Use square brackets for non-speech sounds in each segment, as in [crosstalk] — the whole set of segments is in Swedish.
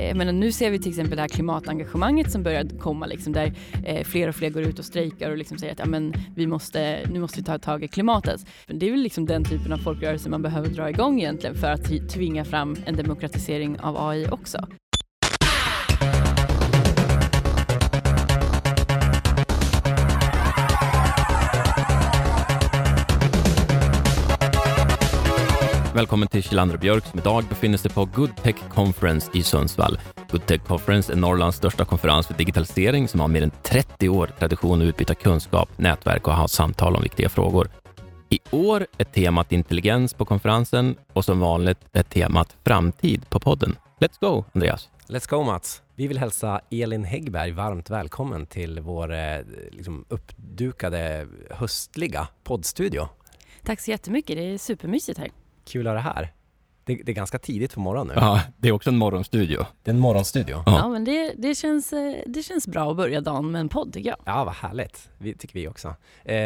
eh, men nu ser vi till exempel det här klimatengagemanget som börjar komma, liksom, där eh, fler och fler går ut och strejkar och liksom säger att ja, men vi måste, nu måste vi ta tag i klimatet. Det är väl liksom den typen av folkrörelse man behöver dra igång egentligen för att tvinga fram en demokratisering av AI också. Välkommen till Kjellander Björk som idag befinner sig på Good Tech Conference i Sundsvall. Good Tech Conference är Norrlands största konferens för digitalisering som har mer än 30 år tradition att utbyta kunskap, nätverk och ha samtal om viktiga frågor. I år är temat intelligens på konferensen och som vanligt är temat framtid på podden. Let's go, Andreas! Let's go Mats! Vi vill hälsa Elin Häggberg varmt välkommen till vår eh, liksom, uppdukade höstliga poddstudio. Tack så jättemycket, det är supermysigt här. Kul att ha dig här. Det, det, är ganska tidigt på morgonen nu. Ja, det är också en morgonstudio. Det är en morgonstudio. Ja, ja men det, det, känns, eh, det känns bra att börja dagen med en podd tycker jag. Ja, vad härligt. Vi, tycker vi också. Eh,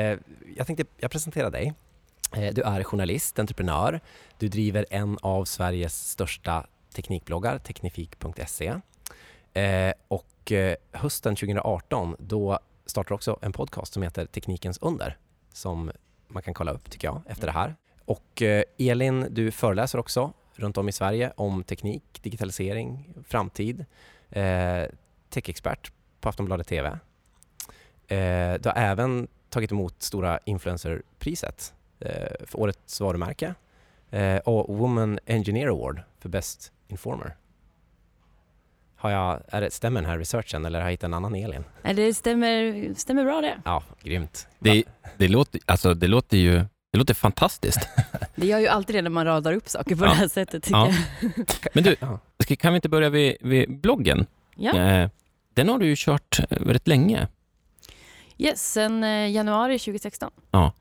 jag tänkte, jag presenterar dig. Eh, du är journalist, entreprenör. Du driver en av Sveriges största teknikbloggar, teknifik.se. Eh, och eh, hösten 2018, då startar också en podcast som heter Teknikens under, som man kan kolla upp tycker jag efter det här. Och eh, Elin, du föreläser också runt om i Sverige om teknik, digitalisering, framtid. Eh, techexpert på Aftonbladet TV. Eh, du har även tagit emot stora influencerpriset eh, för årets varumärke eh, och Woman Engineer Award för Best Informer. Har jag, är det, stämmer den här researchen eller har jag hittat en annan Elin? Det stämmer, stämmer bra det. Ja, grymt. Det, det, låter, alltså, det låter ju det låter fantastiskt. [laughs] Det gör ju alltid det när man radar upp saker på ja. det här sättet. Ja. Men du, kan vi inte börja vid, vid bloggen? Ja. Eh, den har du ju kört rätt länge. Yes, sen eh, januari 2016. Ja,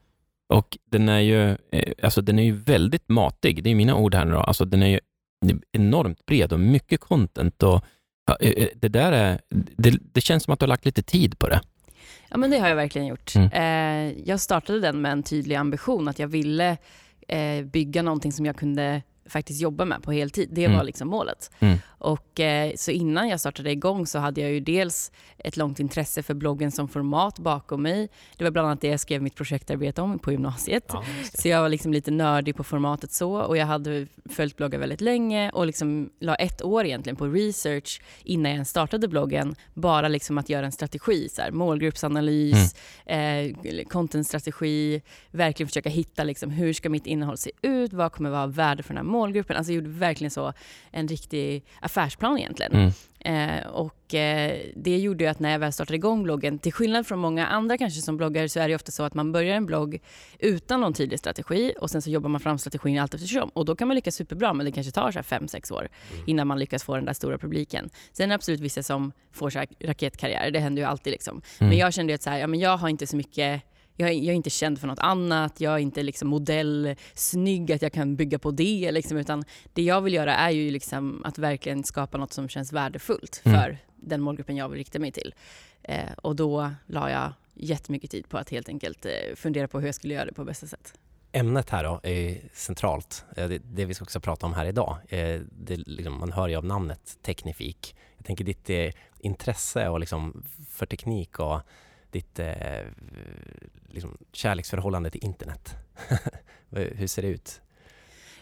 och den är ju, eh, alltså den är ju väldigt matig. Det är mina ord här nu då. Alltså den är ju enormt bred och mycket content och det där är, det, det känns som att du har lagt lite tid på det. Ja, men det har jag verkligen gjort. Mm. Eh, jag startade den med en tydlig ambition att jag ville eh, bygga någonting som jag kunde faktiskt jobba med på heltid. Det mm. var liksom målet. Mm. Och, eh, så innan jag startade igång så hade jag ju dels ett långt intresse för bloggen som format bakom mig. Det var bland annat det jag skrev mitt projektarbete om på gymnasiet. Ja, så jag var liksom lite nördig på formatet så och jag hade följt bloggar väldigt länge och liksom la ett år egentligen på research innan jag startade bloggen. Bara liksom att göra en strategi, så här, målgruppsanalys, mm. eh, contentstrategi, verkligen försöka hitta liksom, hur ska mitt innehåll se ut, vad kommer vara värde för den här målgruppen. Alltså jag gjorde verkligen så en riktig affärsplan egentligen. Mm. Eh, och eh, det gjorde ju att när jag väl startade igång bloggen, till skillnad från många andra kanske som bloggar, så är det ofta så att man börjar en blogg utan någon tydlig strategi och sen så jobbar man fram strategin allt eftersom. Och då kan man lyckas superbra, men det kanske tar 5-6 år mm. innan man lyckas få den där stora publiken. Sen är det absolut vissa som får så raketkarriärer, det händer ju alltid liksom. Mm. Men jag kände att så här, ja, men jag har inte så mycket jag är, jag är, inte känd för något annat, jag är inte liksom modellsnygg att jag kan bygga på det. Liksom, utan det jag vill göra är ju liksom att verkligen skapa något som känns värdefullt mm. för den målgruppen jag vill rikta mig till. Eh, och då la jag jättemycket tid på att helt enkelt eh, fundera på hur jag skulle göra det på bästa sätt. Ämnet här då är centralt. Eh, det, det vi ska också prata om här idag. Eh, det, liksom, man hör ju av namnet Teknifik. Jag tänker ditt intresse och liksom för teknik och ditt eh, liksom, kärleksförhållande till internet? [laughs] Hur ser det ut?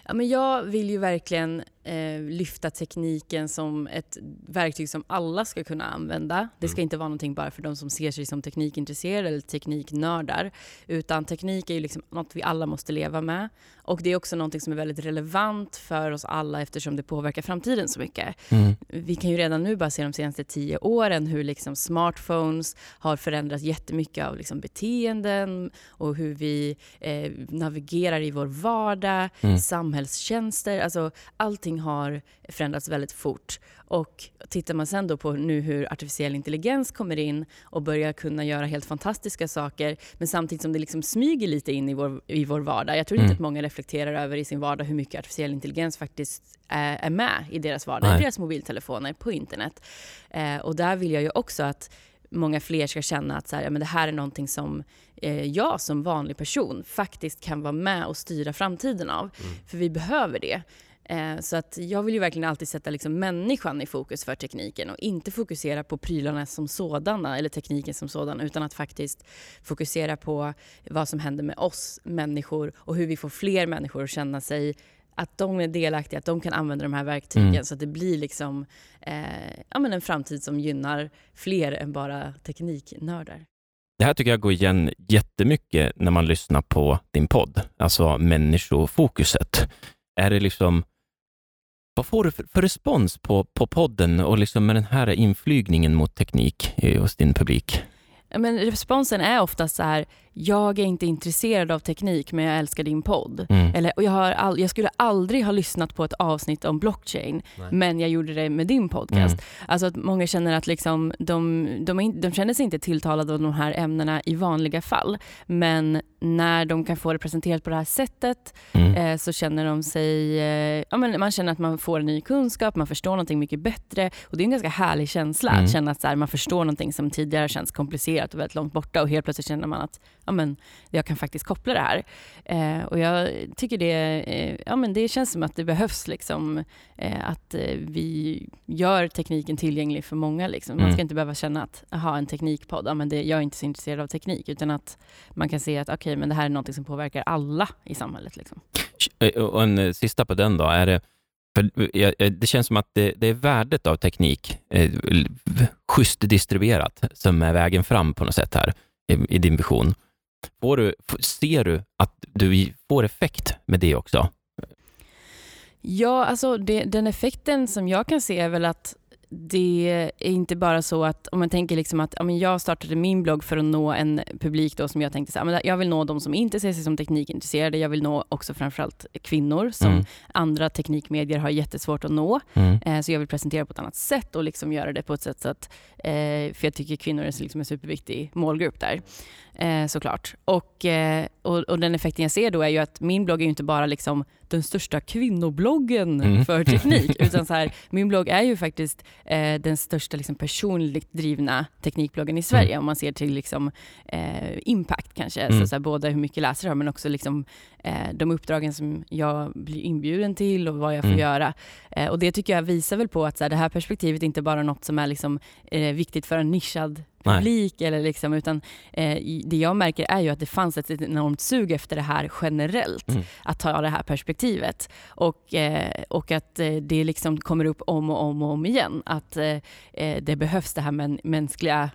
Ja, men jag vill ju verkligen eh, lyfta tekniken som ett verktyg som alla ska kunna använda. Det ska mm. inte vara någonting bara för de som ser sig som teknikintresserade eller tekniknördar. Utan teknik är ju liksom något vi alla måste leva med. Och det är också någonting som är väldigt relevant för oss alla eftersom det påverkar framtiden så mycket. Mm. Vi kan ju redan nu bara se de senaste tio åren hur liksom smartphones har förändrat jättemycket av liksom beteenden och hur vi eh, navigerar i vår vardag, mm. samhällstjänster. Alltså allting allting har förändrats väldigt fort. Och tittar man sen då på nu hur artificiell intelligens kommer in och börjar kunna göra helt fantastiska saker, men samtidigt som det liksom smyger lite in i vår, i vår vardag. Jag tror mm. inte att många reflekterar över i sin vardag hur mycket artificiell intelligens faktiskt är, är med i deras vardag, Nej. i deras mobiltelefoner, på internet. Eh, och där vill jag ju också att många fler ska känna att så här, ja, men det här är någonting som eh, jag som vanlig person faktiskt kan vara med och styra framtiden av. Mm. För vi behöver det. Eh, så att jag vill ju verkligen alltid sätta liksom människan i fokus för tekniken och inte fokusera på prylarna som sådana eller tekniken som sådan utan att faktiskt fokusera på vad som händer med oss människor och hur vi får fler människor att känna sig att de är delaktiga, att de kan använda de här verktygen mm. så att det blir liksom, eh, ja, men en framtid som gynnar fler än bara tekniknördar. Det här tycker jag går igen jättemycket när man lyssnar på din podd, alltså människofokuset. Är det liksom, vad får du för, för respons på, på podden och liksom med den här inflygningen mot teknik eh, hos din publik? Men responsen är oftast så här, jag är inte intresserad av teknik men jag älskar din podd. Mm. Eller, jag, all, jag skulle aldrig ha lyssnat på ett avsnitt om blockchain Nej. men jag gjorde det med din podcast. Mm. Alltså att många känner att liksom, de, de, in, de känner sig inte tilltalade av de här ämnena i vanliga fall. Men när de kan få det presenterat på det här sättet mm. eh, så känner de sig, eh, ja, men man känner att man får ny kunskap, man förstår någonting mycket bättre. Och det är en ganska härlig känsla mm. att känna att så här, man förstår någonting som tidigare känns komplicerat och väldigt långt borta och helt plötsligt känner man att ja, men, jag kan faktiskt koppla det här. Eh, och jag tycker det, eh, ja, men det känns som att det behövs liksom, eh, att eh, vi gör tekniken tillgänglig för många. Liksom. Man ska mm. inte behöva känna att aha, en teknikpodd, ja, men det, jag är inte så intresserad av teknik, utan att man kan se att okay, men det här är något som påverkar alla i samhället. Liksom. Eh, och en eh, sista på den då, är det för det känns som att det, det är värdet av teknik, eh, schysst distribuerat, som är vägen fram på något sätt här i, i din vision. Får du, ser du att du får effekt med det också? Ja, alltså det, den effekten som jag kan se är väl att det är inte bara så att, om man tänker liksom att ja, men jag startade min blogg för att nå en publik då som jag tänkte så här, jag vill nå de som inte ser sig som teknikintresserade. Jag vill nå också framförallt kvinnor som mm. andra teknikmedier har jättesvårt att nå. Mm. Eh, så jag vill presentera på ett annat sätt och liksom göra det på ett sätt så att, eh, för jag tycker kvinnor är liksom en superviktig målgrupp där eh, såklart. Och, eh, och, och, den effekten jag ser då är ju att min blogg är inte bara liksom den största kvinnobloggen mm. för teknik, [laughs] utan så här, min blogg är ju faktiskt eh, den största liksom, personligt drivna teknikbloggen i Sverige, mm. om man ser till liksom, eh, impact kanske. Mm. Så, så här, både hur mycket läsare har, men också liksom, eh, de uppdragen som jag blir inbjuden till och vad jag får mm. göra. Eh, och det tycker jag visar väl på att så här, det här perspektivet är inte bara något som är liksom, viktigt för en nischad publik. Eller liksom, utan, eh, det jag märker är ju att det fanns ett enormt sug efter det här generellt. Mm. Att ta det här perspektivet. Och, eh, och att eh, det liksom kommer upp om och om och om igen. Att eh, eh, det behövs det här mänskliga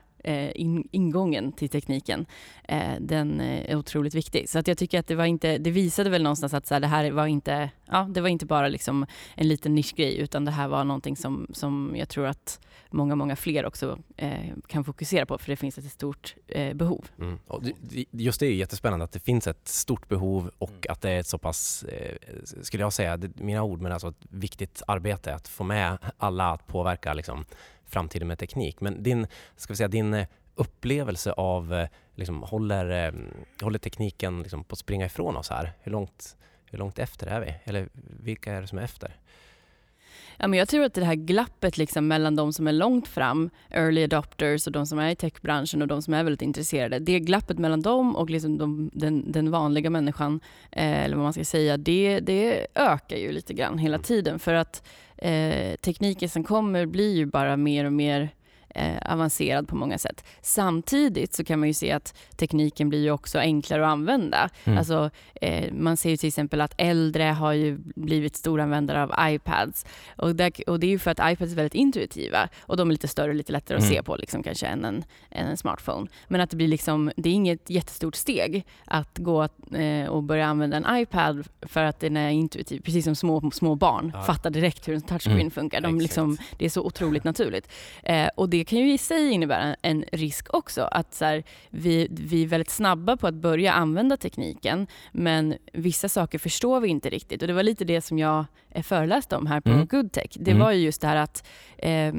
in, ingången till tekniken, eh, den är otroligt viktig. Så att jag tycker att det var inte, det visade väl någonstans att så här, det här var inte, ja, det var inte bara liksom en liten nischgrej, utan det här var någonting som, som jag tror att många, många fler också eh, kan fokusera på, för det finns ett stort eh, behov. Mm. just det är jättespännande att det finns ett stort behov och mm. att det är ett så pass, eh, skulle jag säga, mina ord, men alltså ett viktigt arbete att få med alla att påverka liksom, framtiden med teknik. Men din, ska vi säga, din eh, upplevelse av, eh, liksom, håller, eh, håller tekniken liksom, på att springa ifrån oss här? Hur långt, hur långt efter är vi? Eller vilka är det som är efter? Ja, men jag tror att det här glappet liksom mellan de som är långt fram, early adopters och de som är i techbranschen och de som är väldigt intresserade. Det glappet mellan dem och liksom de, den, den, vanliga människan, eh, eller vad man ska säga, det, det ökar ju lite grann hela tiden. För att eh, tekniken som kommer blir ju bara mer och mer eh, avancerad på många sätt. Samtidigt så kan man ju se att tekniken blir ju också enklare att använda. Mm. Alltså, eh, man ser ju till exempel att äldre har ju blivit storanvändare av iPads. Och, där, och det är ju för att iPads är väldigt intuitiva och de är lite större och lite lättare mm. att se på liksom, kanske än en, än en smartphone. Men att det blir liksom, det är inget jättestort steg att gå eh, och börja använda en iPad för att den är intuitiv. Precis som små, små barn ja. fattar direkt hur en touchscreen mm. funkar. De liksom, det är så otroligt naturligt. Eh, och det kan ju i sig innebära en risk också. Att så här, vi, vi är väldigt snabba på att börja använda tekniken men vissa saker förstår vi inte riktigt. Och Det var lite det som jag föreläste om här på mm. Goodtech. Det mm. var ju just det här att eh,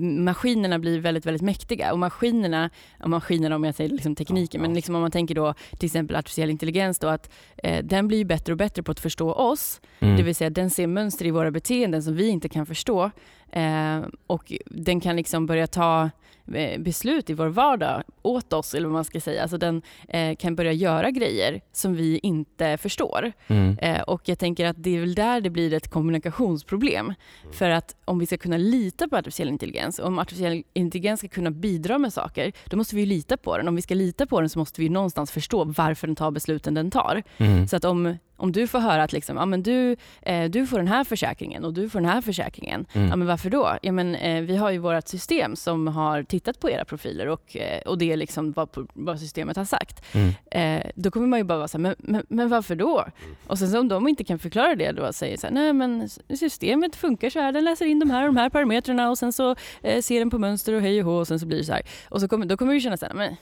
maskinerna blir väldigt, väldigt mäktiga. Och maskinerna, och maskinerna om jag säger liksom tekniken, men liksom om man tänker då till exempel artificiell intelligens då, att eh, den blir bättre och bättre på att förstå oss. Mm. Det vill säga den ser mönster i våra beteenden som vi inte kan förstå. Eh, och den kan liksom börja ta eh, beslut i vår vardag åt oss, eller vad man ska säga. Alltså den eh, kan börja göra grejer som vi inte förstår. Mm. Eh, och jag tänker att det är väl där det blir ett kommunikationsproblem. Mm. För att om vi ska kunna lita på artificiell intelligens, om artificiell intelligens ska kunna bidra med saker, då måste vi lita på den. Om vi ska lita på den så måste vi någonstans förstå varför den tar besluten den tar. Mm. Så att om om du får höra att liksom, ja, men du, eh, du får den här försäkringen och du får den här försäkringen. Mm. Ja, men varför då? Ja, men, eh, vi har ju vårt system som har tittat på era profiler och, eh, och det är liksom vad, vad systemet har sagt. Mm. Eh, då kommer man ju bara vara så här, men, men, men varför då? Och sen så om de inte kan förklara det då säger så här, nej men systemet funkar så här, den läser in de här de här parametrarna och sen så eh, ser den på mönster och hej och hå och sen så blir det så här. Och så kommer, då kommer vi känna så här, men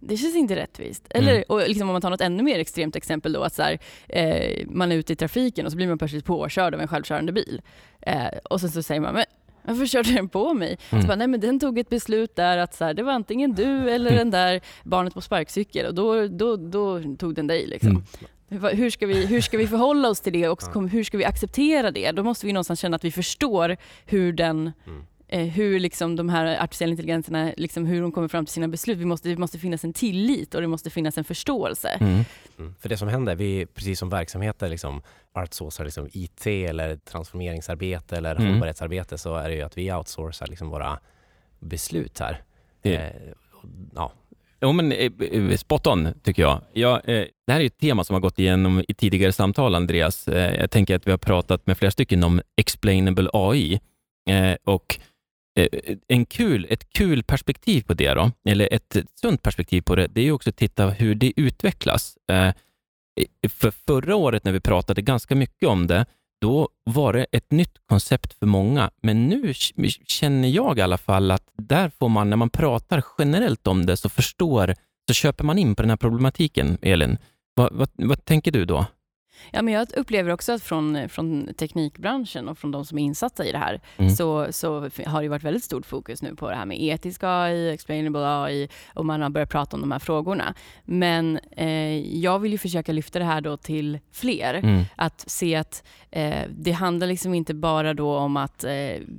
det känns inte rättvist. Eller mm. och liksom om man tar något ännu mer extremt exempel då, att så här, eh, man är ute i trafiken och så blir man plötsligt påkörd av en självkörande bil. Eh, och sen så säger man, men varför körde den på mig? Mm. Så bara, nej men den tog ett beslut där att så här, det var antingen du eller den där barnet på sparkcykel och då, då, då tog den dig. Liksom. Mm. Hur ska, vi, hur ska vi förhålla oss till det och hur ska vi acceptera det? Då måste vi någonstans känna att vi förstår hur den mm hur liksom de här artificiella intelligenserna, liksom hur de kommer fram till sina beslut. Vi måste, det måste finnas en tillit och det måste finnas en förståelse. Mm. Mm. För det som händer, vi precis som verksamheter liksom outsourcar liksom IT eller transformeringsarbete eller mm. hållbarhetsarbete så är det ju att vi outsourcar liksom våra beslut här. Det, eh, ja. Jo, men eh, eh, spot on tycker jag. jag eh, det här är ett tema som har gått igenom i tidigare samtal, Andreas. Eh, jag tänker att vi har pratat med flera stycken om explainable AI eh, och Eh, Eh, eh, en kul, ett kul perspektiv på det, då, eller ett sunt perspektiv på det, det är också att titta hur det utvecklas. Eh, för förra året när vi pratade ganska mycket om det, då var det ett nytt koncept för många. Men nu känner jag i alla fall att där får man, när man pratar generellt om det, så förstår, så köper man in på den här problematiken. Elin, vad, vad, vad tänker du då? Ja, men jag upplever också att från, från teknikbranschen och från de som är insatta i det här mm. så, så har det varit väldigt stort fokus nu på det här med etisk AI, explainable AI och man har börjat prata om de här frågorna. Men eh, jag vill ju försöka lyfta det här då till fler. Mm. Att se att eh, det handlar liksom inte bara då om att eh,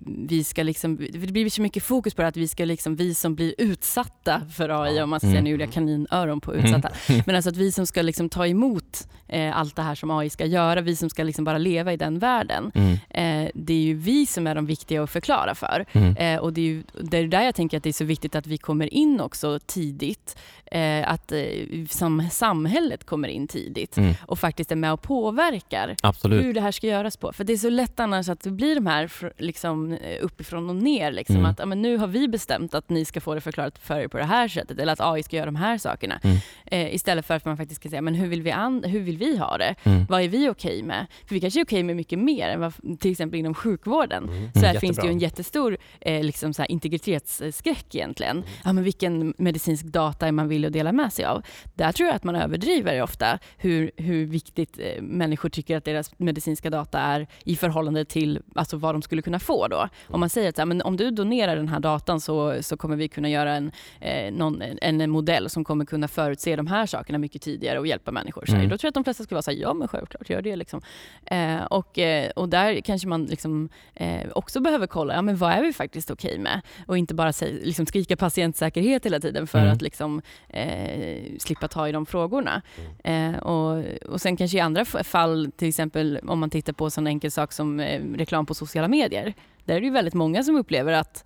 vi ska liksom, det blir så mycket fokus på det att vi ska liksom, vi som blir utsatta för AI, om man ska säga, mm. nu gjorde jag kaninöron på utsatta, mm. [laughs] men alltså att vi som ska liksom ta emot eh, allt det här som AI ska göra, vi som ska liksom bara leva i den världen. Mm. Eh, det är ju vi som är de viktiga att förklara för. Mm. Eh, och det är, ju, det är där jag tänker att det är så viktigt att vi kommer in också tidigt eh, att eh, som samhället kommer in tidigt mm. och faktiskt är med och påverkar Absolut. hur det här ska göras på. För det är så lätt annars att det blir de här liksom, eh, uppifrån och ner. Liksom, mm. Att ja, men nu har vi bestämt att ni ska få det förklarat för er på det här sättet eller att AI ska göra de här sakerna. Mm. Eh, istället för att man faktiskt ska säga, men hur vill vi, hur vill vi ha det? Mm. Vad är vi okej okay med? För vi kanske är okej okay med mycket mer än vad, till exempel inom sjukvården. Mm. Så här Jättebra. finns det ju en jättestor eh, liksom så integritetsskräck egentligen. Mm. Ja, men vilken medicinsk data är man vill att dela med sig av. Där tror jag att man överdriver ofta hur, hur viktigt eh, människor tycker att deras medicinska data är i förhållande till alltså, vad de skulle kunna få. Då. Om man säger att ja, men om du donerar den här datan så, så kommer vi kunna göra en, eh, någon, en modell som kommer kunna förutse de här sakerna mycket tidigare och hjälpa människor. Så mm. Då tror jag att de flesta skulle vara så här, ja men självklart gör det. Liksom. Eh, och, eh, och där kanske man liksom, eh, också behöver kolla, ja men vad är vi faktiskt okej okay med? Och inte bara säga, liksom skrika patientsäkerhet hela tiden för mm. att liksom, eh, slippa ta i de frågorna. Mm. Eh, och, och sen kanske i andra fall, till exempel om man tittar på sån enkel sak som eh, reklam på sociala medier. Där är det ju väldigt många som upplever att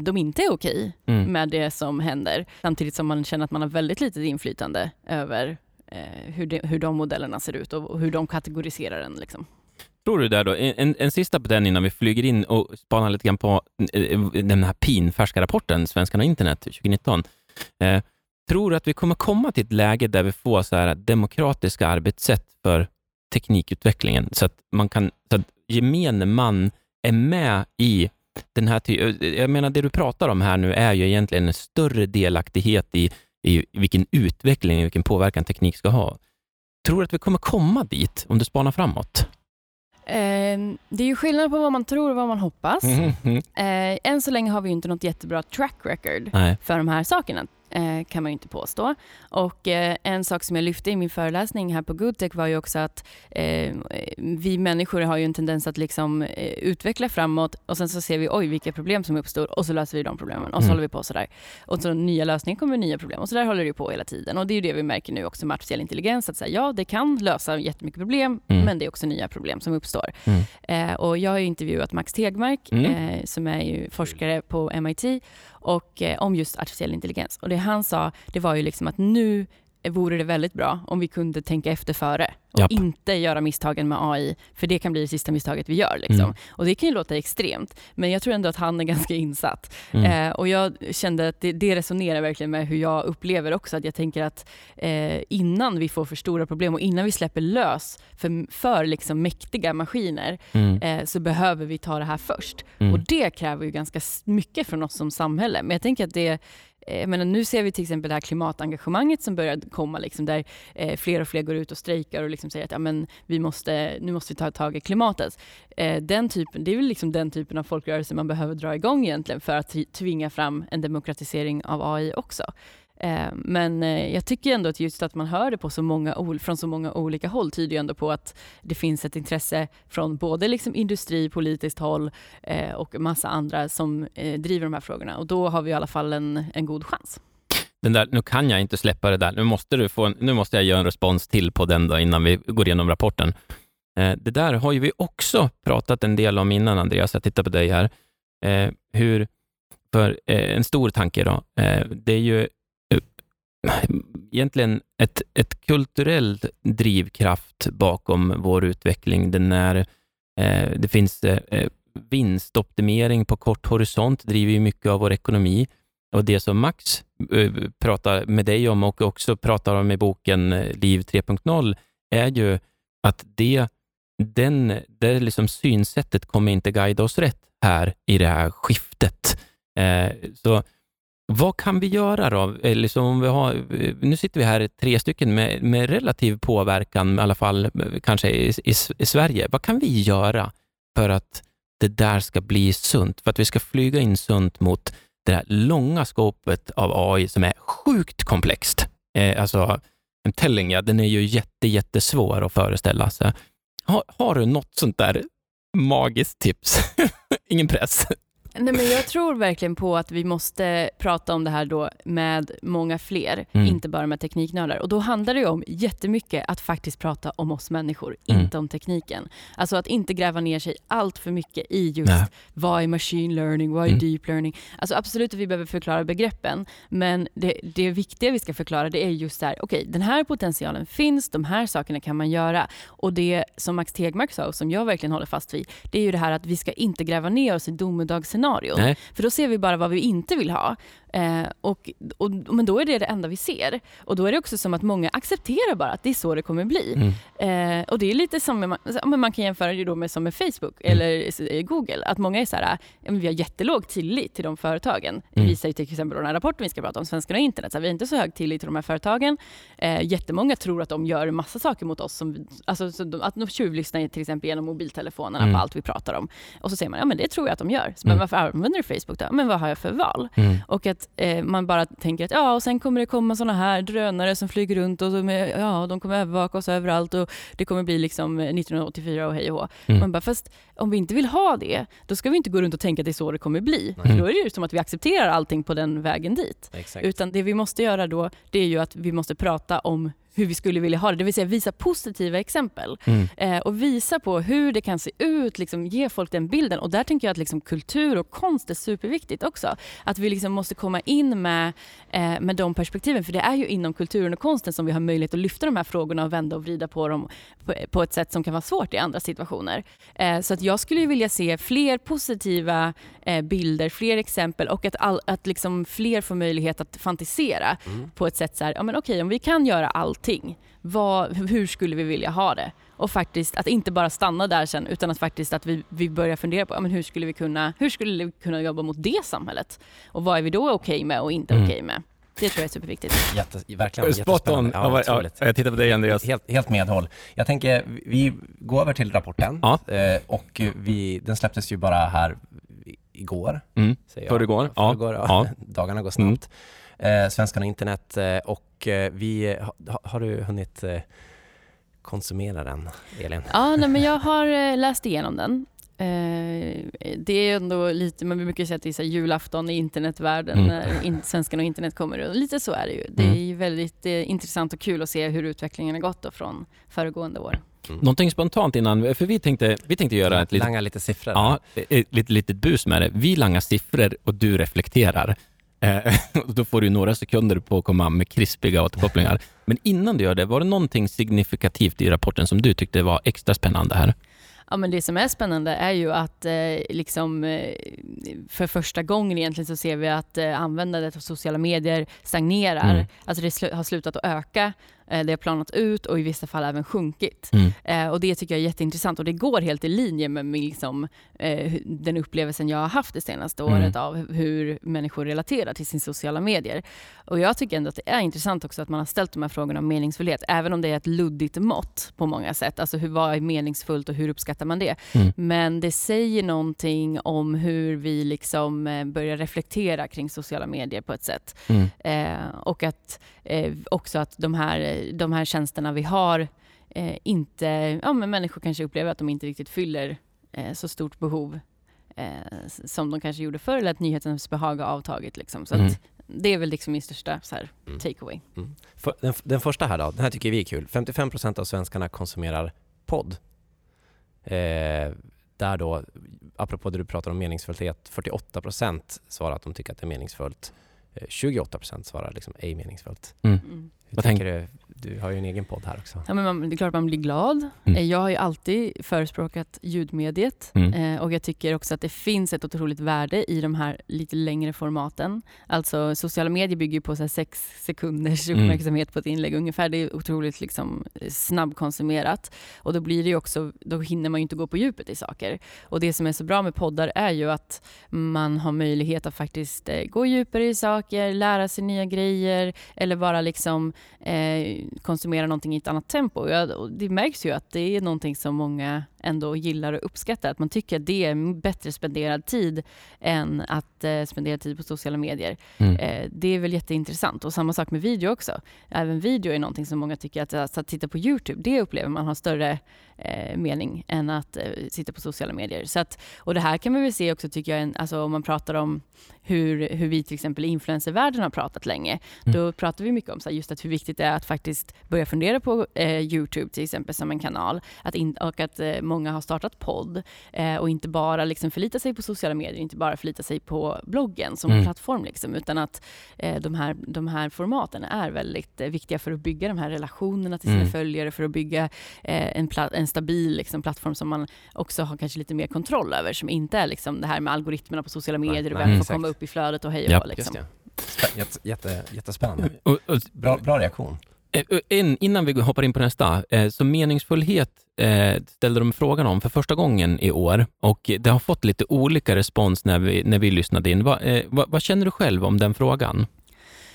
de inte är okej mm. med det som händer. Samtidigt som man känner att man har väldigt litet inflytande över Eh, hur, de, hur de modellerna ser ut och, och hur de kategoriserar den. Liksom tror du där då, en, en sista på den innan vi flyger in och spanar lite grann på eh, den här pinfärska rapporten, Svenskarna och internet 2019. Eh, tror du att vi kommer komma till ett läge där vi får så här demokratiska arbetssätt för teknikutvecklingen, så att man kan, så att gemene man är med i den här eh, Jag menar, det du pratar om här nu är ju egentligen en större delaktighet i, i vilken utveckling, vilken påverkan teknik ska ha. Tror du att vi kommer komma dit om du spanar framåt? Eh, det är ju skillnad på vad man tror och vad man hoppas. Mm, mm. Än så länge har vi inte något jättebra track record Nej. för de här sakerna. Eh, kan man ju inte påstå. Och eh, en sak som jag lyfte i min föreläsning här på Goodtech var ju också att eh, vi människor har ju en tendens att liksom utveckla framåt och sen så ser vi oj vilka problem som uppstår och så löser vi de problemen och så mm. håller vi på sådär. Och så nya lösningar kommer nya problem och så där håller det ju på hela tiden. Och det är ju det vi märker nu också med artificiell intelligens, att säga, ja det kan lösa jättemycket problem mm. men det är också nya problem som uppstår. Mm. Och jag har intervjuat Max Tegmark mm. som är ju forskare på MIT och om just artificiell intelligens. Och det han sa, det var ju liksom att nu vore det väldigt bra om vi kunde tänka efter före och Japp. inte göra misstagen med AI, för det kan bli det sista misstaget vi gör. Liksom. Mm. Och Det kan ju låta extremt, men jag tror ändå att han är ganska insatt. Mm. Eh, och Jag kände att det, det, resonerar verkligen med hur jag upplever också, att jag tänker att eh, innan vi får för stora problem och innan vi släpper lös för, för liksom mäktiga maskiner, mm. eh, så behöver vi ta det här först. Mm. Och Det kräver ju ganska mycket från oss som samhälle, men jag tänker att det Eh, jag menar, nu ser vi till exempel det här klimatengagemanget som börjar komma, liksom, där eh, fler och fler går ut och strejkar och liksom säger att ja, men vi måste, nu måste vi ta tag i klimatet. Eh, den typen, det är väl liksom den typen av folkrörelse man behöver dra igång egentligen för att tvinga fram en demokratisering av AI också. Eh, men eh, jag tycker ändå att just att man hör det på så många, från så många olika håll tyder ju ändå på att det finns ett intresse från både liksom industri, politiskt håll eh, och massa andra som driver de här frågorna. Och då har vi i alla fall en, en god chans. Den där, nu kan jag inte släppa det där. Nu måste, du få en, nu måste jag göra en respons till på den då, innan vi går igenom rapporten. det där har ju vi också pratat en del om innan, Andreas. Jag tittar på dig här. hur, för en stor tanke då, det är ju egentligen ett, ett kulturellt drivkraft bakom vår utveckling. Den är, eh, det finns eh, eh, vinstoptimering på kort horisont, driver ju mycket av vår ekonomi. Och det som Max eh, pratar med dig om och också pratar om i boken eh, Liv 3.0 är ju att det, den, det liksom synsättet kommer inte guida oss rätt här i det här skiftet. Eh, så vad kan vi göra då? Eh, liksom om vi har, eh, nu sitter vi här tre stycken med, med relativ påverkan, i alla fall eh, kanske i, i, i, Sverige. Vad kan vi göra för att det där ska bli sunt? För att vi ska flyga in sunt mot det här långa skåpet av AI som är sjukt komplext. Eh, alltså, en telling, ja, den är ju jätte, jättesvår att föreställa sig. Har, har du något sånt där magiskt tips? [laughs] Ingen press. Nej, men jag tror verkligen på att vi måste prata om det här då med många fler, mm. inte bara med tekniknördar. Och då handlar det om jättemycket att faktiskt prata om oss människor, mm. inte om tekniken. Alltså att inte gräva ner sig allt för mycket i just Nej. vad är machine learning, vad är mm. deep learning. Alltså absolut att vi behöver förklara begreppen, men det, det viktiga vi ska förklara det är just så här, okej, okay, den här potentialen finns, de här sakerna kan man göra. Och det som Max Tegmark sa och som jag verkligen håller fast vid, det är ju det här att vi ska inte gräva ner oss i domedagsscenarion scenarion. Nej. För då ser vi bara vad vi inte vill ha. Eh, och, och, men då är det det enda vi ser. Och då är det också som att många accepterar bara att det är så det kommer bli. Mm. Eh, och det är lite som, med, man, man kan jämföra det då med som med Facebook mm. eller Google. Att många är så här, vi har jättelåg tillit till de företagen. Det mm. visar ju till exempel den här rapporten vi ska prata om, Svenskarna och internet. Så vi har inte så hög tillit till de här företagen. Eh, jättemånga tror att de gör massa saker mot oss. Som, alltså, att de tjuvlyssnar till exempel genom mobiltelefonerna mm. på allt vi pratar om. Och så säger man, ja men det tror jag att de gör. Så, men mm. varför använder du Facebook då? Men vad har jag för val? Mm. Och att eh, man bara tänker att ja, och sen kommer det komma såna här drönare som flyger runt och de, ja, de kommer övervaka oss överallt och det kommer bli liksom 1984 och hej och hå. Mm. Man bara, fast om vi inte vill ha det, då ska vi inte gå runt och tänka att det är så det kommer bli. Mm. För då är det ju som att vi accepterar allting på den vägen dit. Exakt. Utan det vi måste göra då, det är ju att vi måste prata om hur vi skulle vilja ha det. Det vill säga visa positiva exempel mm. eh, och visa på hur det kan se ut, liksom, ge folk den bilden. Och där tänker jag att liksom, kultur och konst är superviktigt också. Att vi liksom måste komma in med, eh, med de perspektiven. För det är ju inom kulturen och konsten som vi har möjlighet att lyfta de här frågorna och vända och vrida på dem på, på ett sätt som kan vara svårt i andra situationer. Eh, så att jag skulle vilja se fler positiva bilder, fler exempel och att, all, att liksom fler får möjlighet att fantisera mm. på ett sätt så här, ja men okej, om vi kan göra allt allting. Vad, hur skulle vi vilja ha det? Och faktiskt att inte bara stanna där sen utan att faktiskt att vi, vi börjar fundera på ja, men hur, skulle vi kunna, hur skulle vi kunna jobba mot det samhället? Och vad är vi då okej okay med och inte mm. okej okay med? Det tror jag är superviktigt. Jätte, verkligen Spot on. Ja, ja, jag tittar på dig Andreas. Helt, helt medhåll. Jag tänker, vi går över till rapporten ja. Eh, och vi, den släpptes ju bara här igår. Mm. Förrgår. Ja. Förrgår, ja. ja. [laughs] Dagarna går snabbt. Eh, Svenskarna och internet eh, och eh, vi, ha, har du hunnit eh, konsumera den, Elin? Ja, nej, men jag har eh, läst igenom den. Eh, det är ändå lite, man brukar säga att det är julafton i internetvärlden mm. när in, svenskarna och internet kommer. Och lite så är det ju. Det mm. är väldigt eh, intressant och kul att se hur utvecklingen har gått från föregående år. Mm. Någonting spontant innan, för vi tänkte, vi tänkte göra ett litet... Langa lite siffror. Ja, ett litet, litet bus med det. Vi langar siffror och du reflekterar. Eh, [laughs] då får du några sekunder på att komma med krispiga återkopplingar. Men innan du gör det, var det någonting signifikativt i rapporten som du tyckte var extra spännande här? Ja, men det som är spännande är ju att eh, liksom, eh, för första gången egentligen så ser vi att eh, användandet av sociala medier stagnerar. Mm. Alltså det sl har slutat att öka det har planat ut och i vissa fall även sjunkit. Mm. Eh, och Det tycker jag är jätteintressant och det går helt i linje med liksom, eh, den upplevelsen jag har haft det senaste mm. året av hur människor relaterar till sina sociala medier. Och Jag tycker ändå att det är intressant också att man har ställt de här frågorna om meningsfullhet, även om det är ett luddigt mått på många sätt. Alltså hur, vad är meningsfullt och hur uppskattar man det? Mm. Men det säger någonting om hur vi liksom börjar reflektera kring sociala medier på ett sätt. Mm. Eh, och att eh, också att de här de här tjänsterna vi har eh, inte, ja men människor kanske upplever att de inte riktigt fyller eh, så stort behov eh, som de kanske gjorde förr eller att nyhetens behag har avtagit. Liksom. Så mm. det är väl liksom min största så här, mm. takeaway. Mm. För, den, den, första här då, den här tycker vi är kul. 55% av svenskarna konsumerar podd. Eh, där då, apropå det du pratar om meningsfullhet, 48% svarar att de tycker att det är meningsfullt. 28 eh, svarar liksom ej meningsfullt. Mm. mm. Hur Vad tänker du? Du har ju en egen podd här också. Ja, men man, det är klart man blir glad. Mm. Eh, jag har ju alltid förespråkat ljudmediet mm. eh, och jag tycker också att det finns ett otroligt värde i de här lite längre formaten. Alltså sociala medier bygger ju på så här sex sekunders mm. uppmärksamhet mm. på ett inlägg ungefär. Det är otroligt liksom snabbkonsumerat och då blir det ju också, då hinner man ju inte gå på djupet i saker. Och det som är så bra med poddar är ju att man har möjlighet att faktiskt eh, gå djupare i saker, lära sig nya grejer eller bara liksom eh, konsumera någonting i ett annat tempo. Och det märks ju att det är någonting som många ändå gillar och uppskattar. Att man tycker att det är bättre spenderad tid än att eh, spendera tid på sociala medier. Mm. Eh, det är väl jätteintressant. Och samma sak med video också. Även video är någonting som många tycker att, alltså, att titta på Youtube, det upplever man har större eh, mening än att eh, sitta på sociala medier. Så att, och det här kan man väl se också tycker jag, en, alltså, om man pratar om hur, hur vi till exempel i influencervärlden har pratat länge. Mm. Då pratar vi mycket om så här, just att hur viktigt det är att faktiskt börja fundera på eh, Youtube till exempel som en kanal. Att in, och att eh, många har startat podd eh, och inte bara liksom förlita sig på sociala medier, inte bara förlita sig på bloggen som mm. plattform, liksom, utan att eh, de, här, de här formaten är väldigt eh, viktiga för att bygga de här relationerna till sina mm. följare, för att bygga eh, en, en stabil liksom, plattform som man också har kanske lite mer kontroll över, som inte är liksom, det här med algoritmerna på sociala medier och vem får komma upp i flödet och hej och ja, liksom. Jätte, jätte, jättespännande. Bra, bra reaktion. Eh, eh, en, innan vi hoppar in på nästa, eh, så meningsfullhet ställde de frågan om för första gången i år och det har fått lite olika respons när vi, när vi lyssnade in. Va, vad, vad känner du själv om den frågan?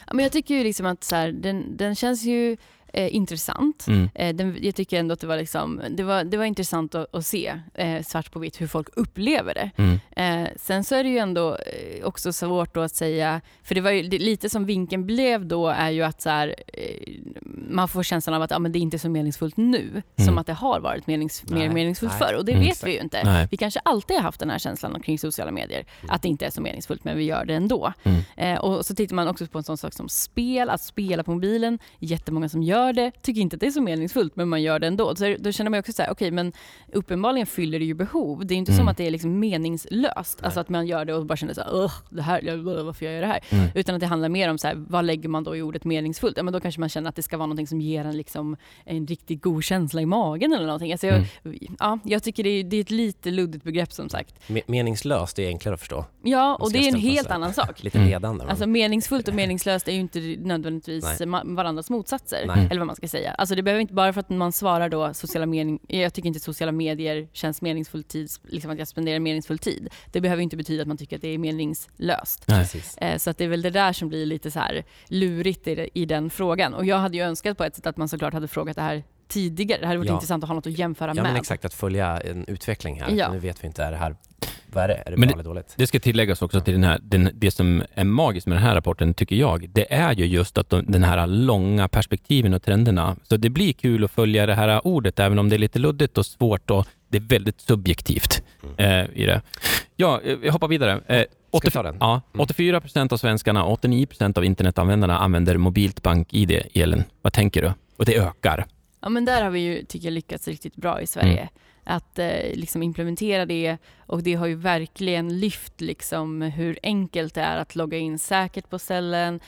Ja, men jag tycker ju liksom att så här, den, den känns ju eh, intressant. Mm. Eh, den, jag tycker ändå att det var, liksom, det var, det var intressant att, att se eh, svart på vitt hur folk upplever det. Mm. Eh, sen så är det ju ändå eh, också svårt att säga, för det var ju lite som vinkeln blev då är ju att så här, eh, man får känslan av att ja, men det är inte är så meningsfullt nu mm. som att det har varit menings, mer meningsfullt förr och det mm. vet vi ju inte. Nej. Vi kanske alltid har haft den här känslan kring sociala medier, att det inte är så meningsfullt men vi gör det ändå. Mm. och så tittar man också på en sån sak som spel, att spela på mobilen, jättemånga som gör gör det, tycker inte att det är så meningsfullt, men man gör det ändå. Så då känner man också så här, okej, okay, men uppenbarligen fyller det ju behov. Det är inte mm. som att det är liksom meningslöst, alltså att man gör det och bara känner så här, det här, varför jag gör det här? Mm. Utan att det handlar mer om så här, vad lägger man då i ordet meningsfullt? Ja, men då kanske man känner att det ska vara något som ger en liksom en riktigt god känsla i magen eller någonting. Alltså jag, mm. ja, jag tycker det är, det är ett lite luddigt begrepp som sagt. meningslöst är enklare att förstå. Ja, och det är en helt annan sak. lite ledande. Alltså meningsfullt och meningslöst är ju inte nödvändigtvis Nej. varandras motsatser. Nej eller vad man ska säga. Alltså det behöver inte bara för att man svarar då sociala mening, jag tycker inte sociala medier känns meningsfull tid, liksom att jag spenderar meningsfull tid. Det behöver inte betyda att man tycker att det är meningslöst. Eh, så att det är väl det där som blir lite så här lurigt i, i den frågan. Och jag hade ju önskat på ett sätt att man såklart hade frågat det här tidigare. Det hade varit ja. intressant att ha något att jämföra ja, med. Men exakt, att följa en utveckling här. Ja. Nu vet vi inte, är det här vad är det? Är det bra eller dåligt? Det ska tilläggas också till den här, den, det som är magiskt med den här rapporten, tycker jag, det är ju just att de, den här långa perspektiven och trenderna. Så det blir kul att följa det här ordet, även om det är lite luddigt och svårt och det är väldigt subjektivt mm. eh, i det. Ja, vi eh, hoppar vidare. Eh, 80, ja, 84 mm. procent av svenskarna och 89 procent av internetanvändarna använder mobilt bank-id, Elin. Vad tänker du? Och det ökar. Ja, men där har vi ju, tycker jag, lyckats riktigt bra i Sverige. Mm. Att eh, liksom implementera det och det har ju verkligen lyft liksom hur enkelt det är att logga in säkert på ställen,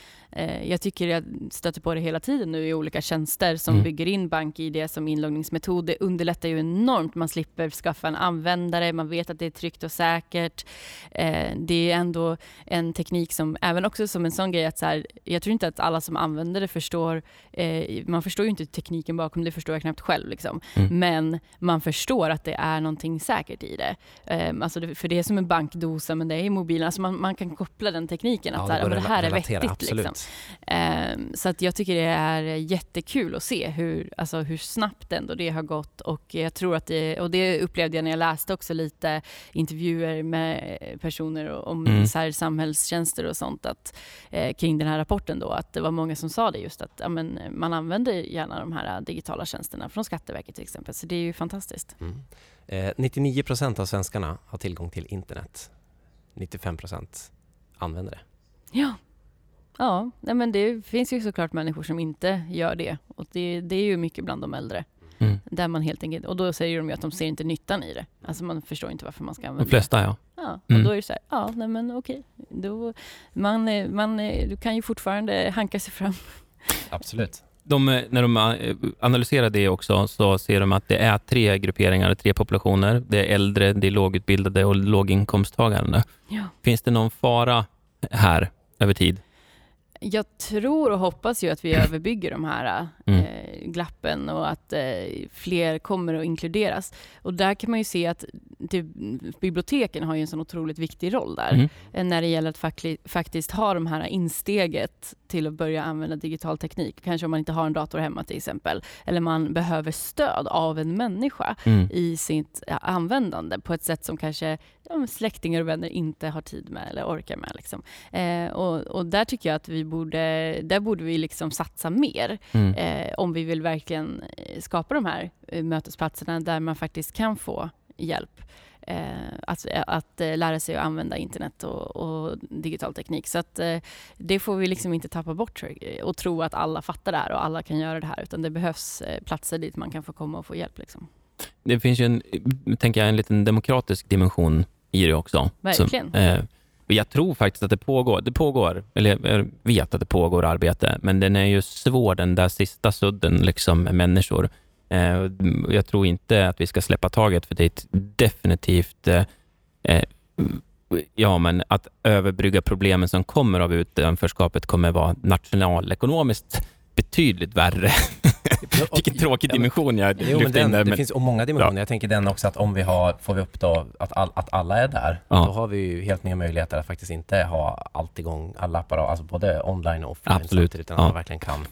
jag tycker jag stöter på det hela tiden nu i olika tjänster som mm. bygger in BankID som inloggningsmetod. Det underlättar ju enormt. Man slipper skaffa en användare, man vet att det är tryggt och säkert. Eh, det är ändå en teknik som, även också som en sån grej att så här, jag tror inte att alla som använder det förstår, eh, man förstår ju inte tekniken bakom det, förstår jag knappt själv. Liksom. Mm. Men man förstår att det är någonting säkert i det. Alltså det, för det är som en bankdosa men det är i mobilen. Alltså man, man kan koppla den tekniken. Att ja, det, här, det här är vettigt. Liksom. Ehm, så att jag tycker det är jättekul att se hur, alltså hur snabbt ändå det har gått och jag tror att det, och det upplevde jag när jag läste också lite intervjuer med personer om mm. så här samhällstjänster och sånt att, eh, kring den här rapporten då, att det var många som sa det just att ja, men, man använder gärna de här digitala tjänsterna från Skatteverket till exempel, så det är ju fantastiskt. Mm. Eh, 99 procent av svenskarna har tillgång till internet. 95 procent använder det. Ja, Ja, nej men det finns ju såklart människor som inte gör det. Och det, det är ju mycket bland de äldre. Mm. Där man helt enkelt, och då säger de ju att de ser inte nyttan i det. Alltså man förstår inte varför man ska använda det. De flesta ja. Ja, och mm. då är det så här, ja nej men okej. Då, man, man, du kan ju fortfarande hanka sig fram. Absolut. De, när de eh, analyserar det också så ser de att det är tre grupperingar, tre populationer. Det är äldre, det är lågutbildade och låginkomsttagande. Ja. Finns det någon fara här över tid? Jag tror och hoppas ju att vi [clears throat] överbygger de här mm. eh, glappen och att eh, fler kommer att inkluderas. Och där kan man ju se att det, biblioteken har ju en sån otroligt viktig roll där mm. eh, när det gäller att fakti faktiskt ha de här insteget till att börja använda digital teknik. Kanske om man inte har en dator hemma till exempel. Eller man behöver stöd av en människa mm. i sitt användande på ett sätt som kanske ja, släktingar och vänner inte har tid med eller orkar med. Liksom. Eh, och, och, där tycker jag att vi borde, där borde vi liksom satsa mer mm. eh, om vi vill verkligen eh, skapa de här eh, mötesplatserna där man faktiskt kan få hjälp. Eh, att, att eh, lära sig att använda internet och, och digital teknik. Så att, det får vi liksom inte tappa bort och tro att alla fattar det här och alla kan göra det här. Utan det behövs platser dit man kan få komma och få hjälp. Liksom. Det finns ju en, tänker jag, en liten demokratisk dimension i det också. Verkligen. Så, eh, jag tror faktiskt att det pågår, det pågår, eller jag vet att det pågår arbete, men den är ju svår den där sista sudden liksom med människor. Eh, jag tror inte att vi ska släppa taget, för det är definitivt eh, eh, ja, men att överbrygga problemen som kommer av utanförskapet kommer vara nationalekonomiskt betydligt värre. [laughs] Vilken tråkig ja, dimension jag jo, men den, in där. Det finns många dimensioner. Ja. Jag tänker den också att om vi har, får vi upp då att, all, att alla är där, ja. då har vi ju helt nya möjligheter att faktiskt inte ha allt igång, alla apparater, alltså både online och offline Absolut. utan att man verkligen kan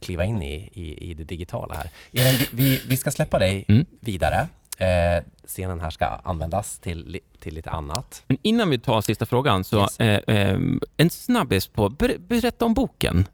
kliva in i, i, i det digitala här. Elin, vi, vi ska släppa dig mm. vidare. Eh, scenen här ska användas till, till lite annat. Men innan vi tar sista frågan, så yes. eh, eh, en snabbis på, ber, berätta om boken.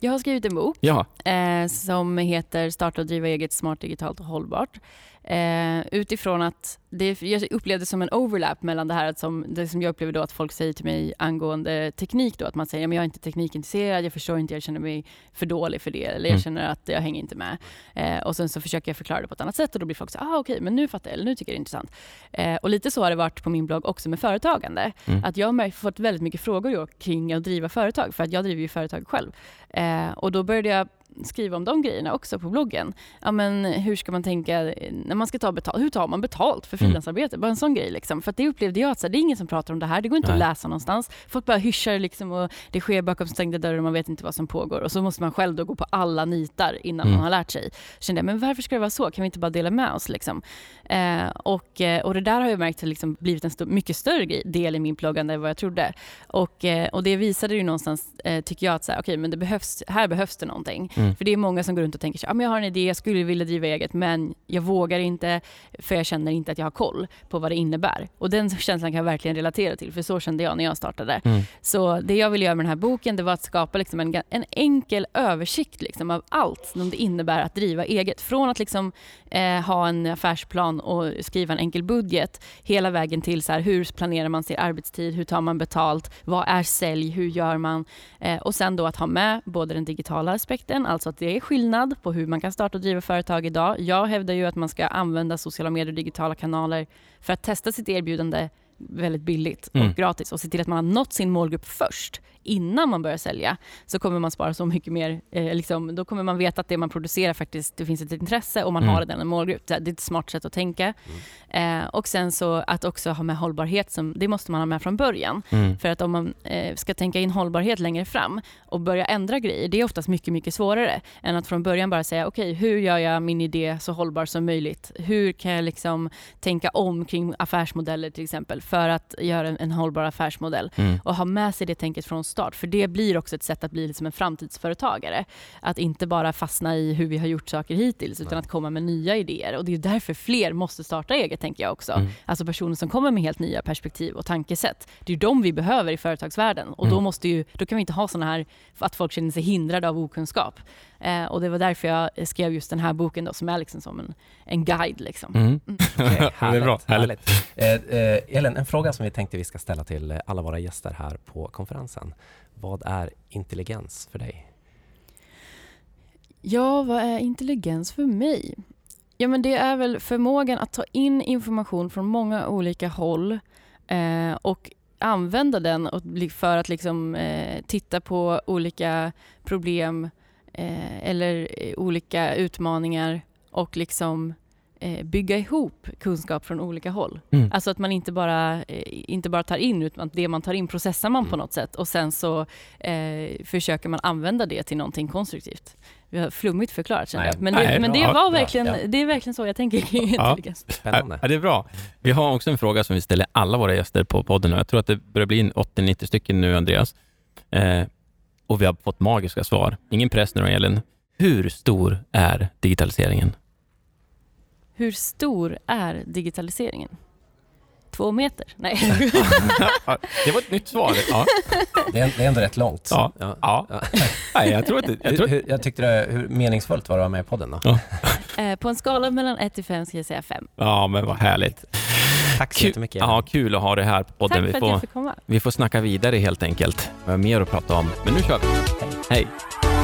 Jag har skrivit en bok ja. eh, som heter Starta och driva eget smart, digitalt och hållbart. Eh, utifrån att det, jag upplevde det som en overlap mellan det här som, det som jag upplever då att folk säger till mig angående teknik då, att man säger att jag är inte teknikintresserad, jag förstår inte, jag känner mig för dålig för det, eller jag mm. känner att jag hänger inte med. Eh, och sen så försöker jag förklara det på ett annat sätt och då blir folk så ah okej, okay, men nu fattar jag, eller nu tycker jag det är intressant. Eh, och lite så har det varit på min blogg också med företagande. Mm. Att jag har fått väldigt mycket frågor kring att driva företag, för att jag driver ju företag själv. Eh, och då började jag skriva om de grejerna också på bloggen. Ja, men hur ska man tänka när man ska ta betalt? Hur tar man betalt för mm. frilansarbete? Mm. Bara en sån grej. Liksom. För det upplevde jag att så här, det är ingen som pratar om det här. Det går inte Nej. att läsa någonstans. Folk bara hyschar liksom, och det sker bakom stängda dörrar och man vet inte vad som pågår. Och så måste man själv då gå på alla nitar innan mm. man har lärt sig. Kände jag, men varför ska det vara så? Kan vi inte bara dela med oss? Liksom? Eh, och, eh, och det där har jag märkt har liksom blivit en stor, mycket större del i min bloggande än vad jag trodde. Och, eh, och det visade ju någonstans, eh, tycker jag, att så här, okay, men det behövs, här behövs det någonting. Mm. För det är många som går runt och tänker så, ah, men jag har en idé, jag skulle vilja driva eget men jag vågar inte för jag känner inte att jag har koll på vad det innebär. Och den känslan kan jag verkligen relatera till för så kände jag när jag startade. Mm. Så det jag ville göra med den här boken det var att skapa liksom en, en enkel översikt liksom av allt som det innebär att driva eget. Från att liksom, eh, ha en affärsplan och skriva en enkel budget hela vägen till så här, hur planerar man sin arbetstid, hur tar man betalt, vad är sälj, hur gör man? Eh, och sen då att ha med både den digitala aspekten, alltså att det är skillnad på hur man kan starta och driva företag idag. Jag hävdar ju att man ska använda sociala medier och digitala kanaler för att testa sitt erbjudande väldigt billigt och mm. gratis och se till att man har nått sin målgrupp först innan man börjar sälja så kommer man spara så mycket mer. Eh, liksom, då kommer man veta att det man producerar faktiskt, det finns ett intresse och man mm. har redan en målgrupp. Det är ett smart sätt att tänka. Mm. Eh, och sen så att också ha med hållbarhet, som, det måste man ha med från början. Mm. För att om man eh, ska tänka in hållbarhet längre fram och börja ändra grejer, det är oftast mycket, mycket svårare än att från början bara säga okej, okay, hur gör jag min idé så hållbar som möjligt? Hur kan jag liksom tänka om kring affärsmodeller till exempel för att göra en, en hållbar affärsmodell mm. och ha med sig det tänket från start. För det blir också ett sätt att bli liksom en framtidsföretagare. Att inte bara fastna i hur vi har gjort saker hittills utan att komma med nya idéer. Och det är därför fler måste starta eget tänker jag också. Mm. Alltså personer som kommer med helt nya perspektiv och tankesätt. Det är de vi behöver i företagsvärlden och mm. då, måste ju, då kan vi inte ha sådana här att folk känner sig hindrade av okunskap. Eh, och det var därför jag skrev just den här boken då, som är liksom som en, en guide. Liksom. Mm. Mm. [laughs] Okay, härligt, bra. härligt. Eh, eh, Elin, en fråga som vi tänkte vi ska ställa till alla våra gäster här på konferensen. Vad är intelligens för dig? Ja, vad är intelligens för mig? Ja, men det är väl förmågan att ta in information från många olika håll eh, och använda den för att liksom, eh, titta på olika problem eh, eller eh, olika utmaningar och liksom Eh, bygga ihop kunskap från olika håll. Mm. Alltså att man inte bara, eh, inte bara tar in, utan det man tar in processar man på mm. något sätt och sen så eh, försöker man använda det till någonting konstruktivt. Vi har flummigt förklarat känner jag. Men, det, Nej, men det, var verkligen, ja. det är verkligen så jag tänker kring ja. Spännande. Ja, det är bra. Vi har också en fråga som vi ställer alla våra gäster på podden. Jag tror att det börjar bli 80-90 stycken nu, Andreas. Eh, och vi har fått magiska svar. Ingen press nu Elin. Hur stor är digitaliseringen? Hur stor är digitaliseringen? Två meter? Nej. [laughs] det var ett nytt svar. Ja. Det, är, det är ändå rätt långt. Ja. ja. ja. Nej, jag, tror att det, jag, tror... Hur, jag tyckte det, hur meningsfullt var det att vara med i podden då? Ja. Eh, på en skala mellan 1 till 5 ska jag säga 5. Ja, men vad härligt. Tack så jättemycket. Ja, kul att ha dig här på podden. Tack för vi får, att jag fick komma. Vi får snacka vidare helt enkelt. Vi har mer att prata om, men nu kör vi. Hej. Hej.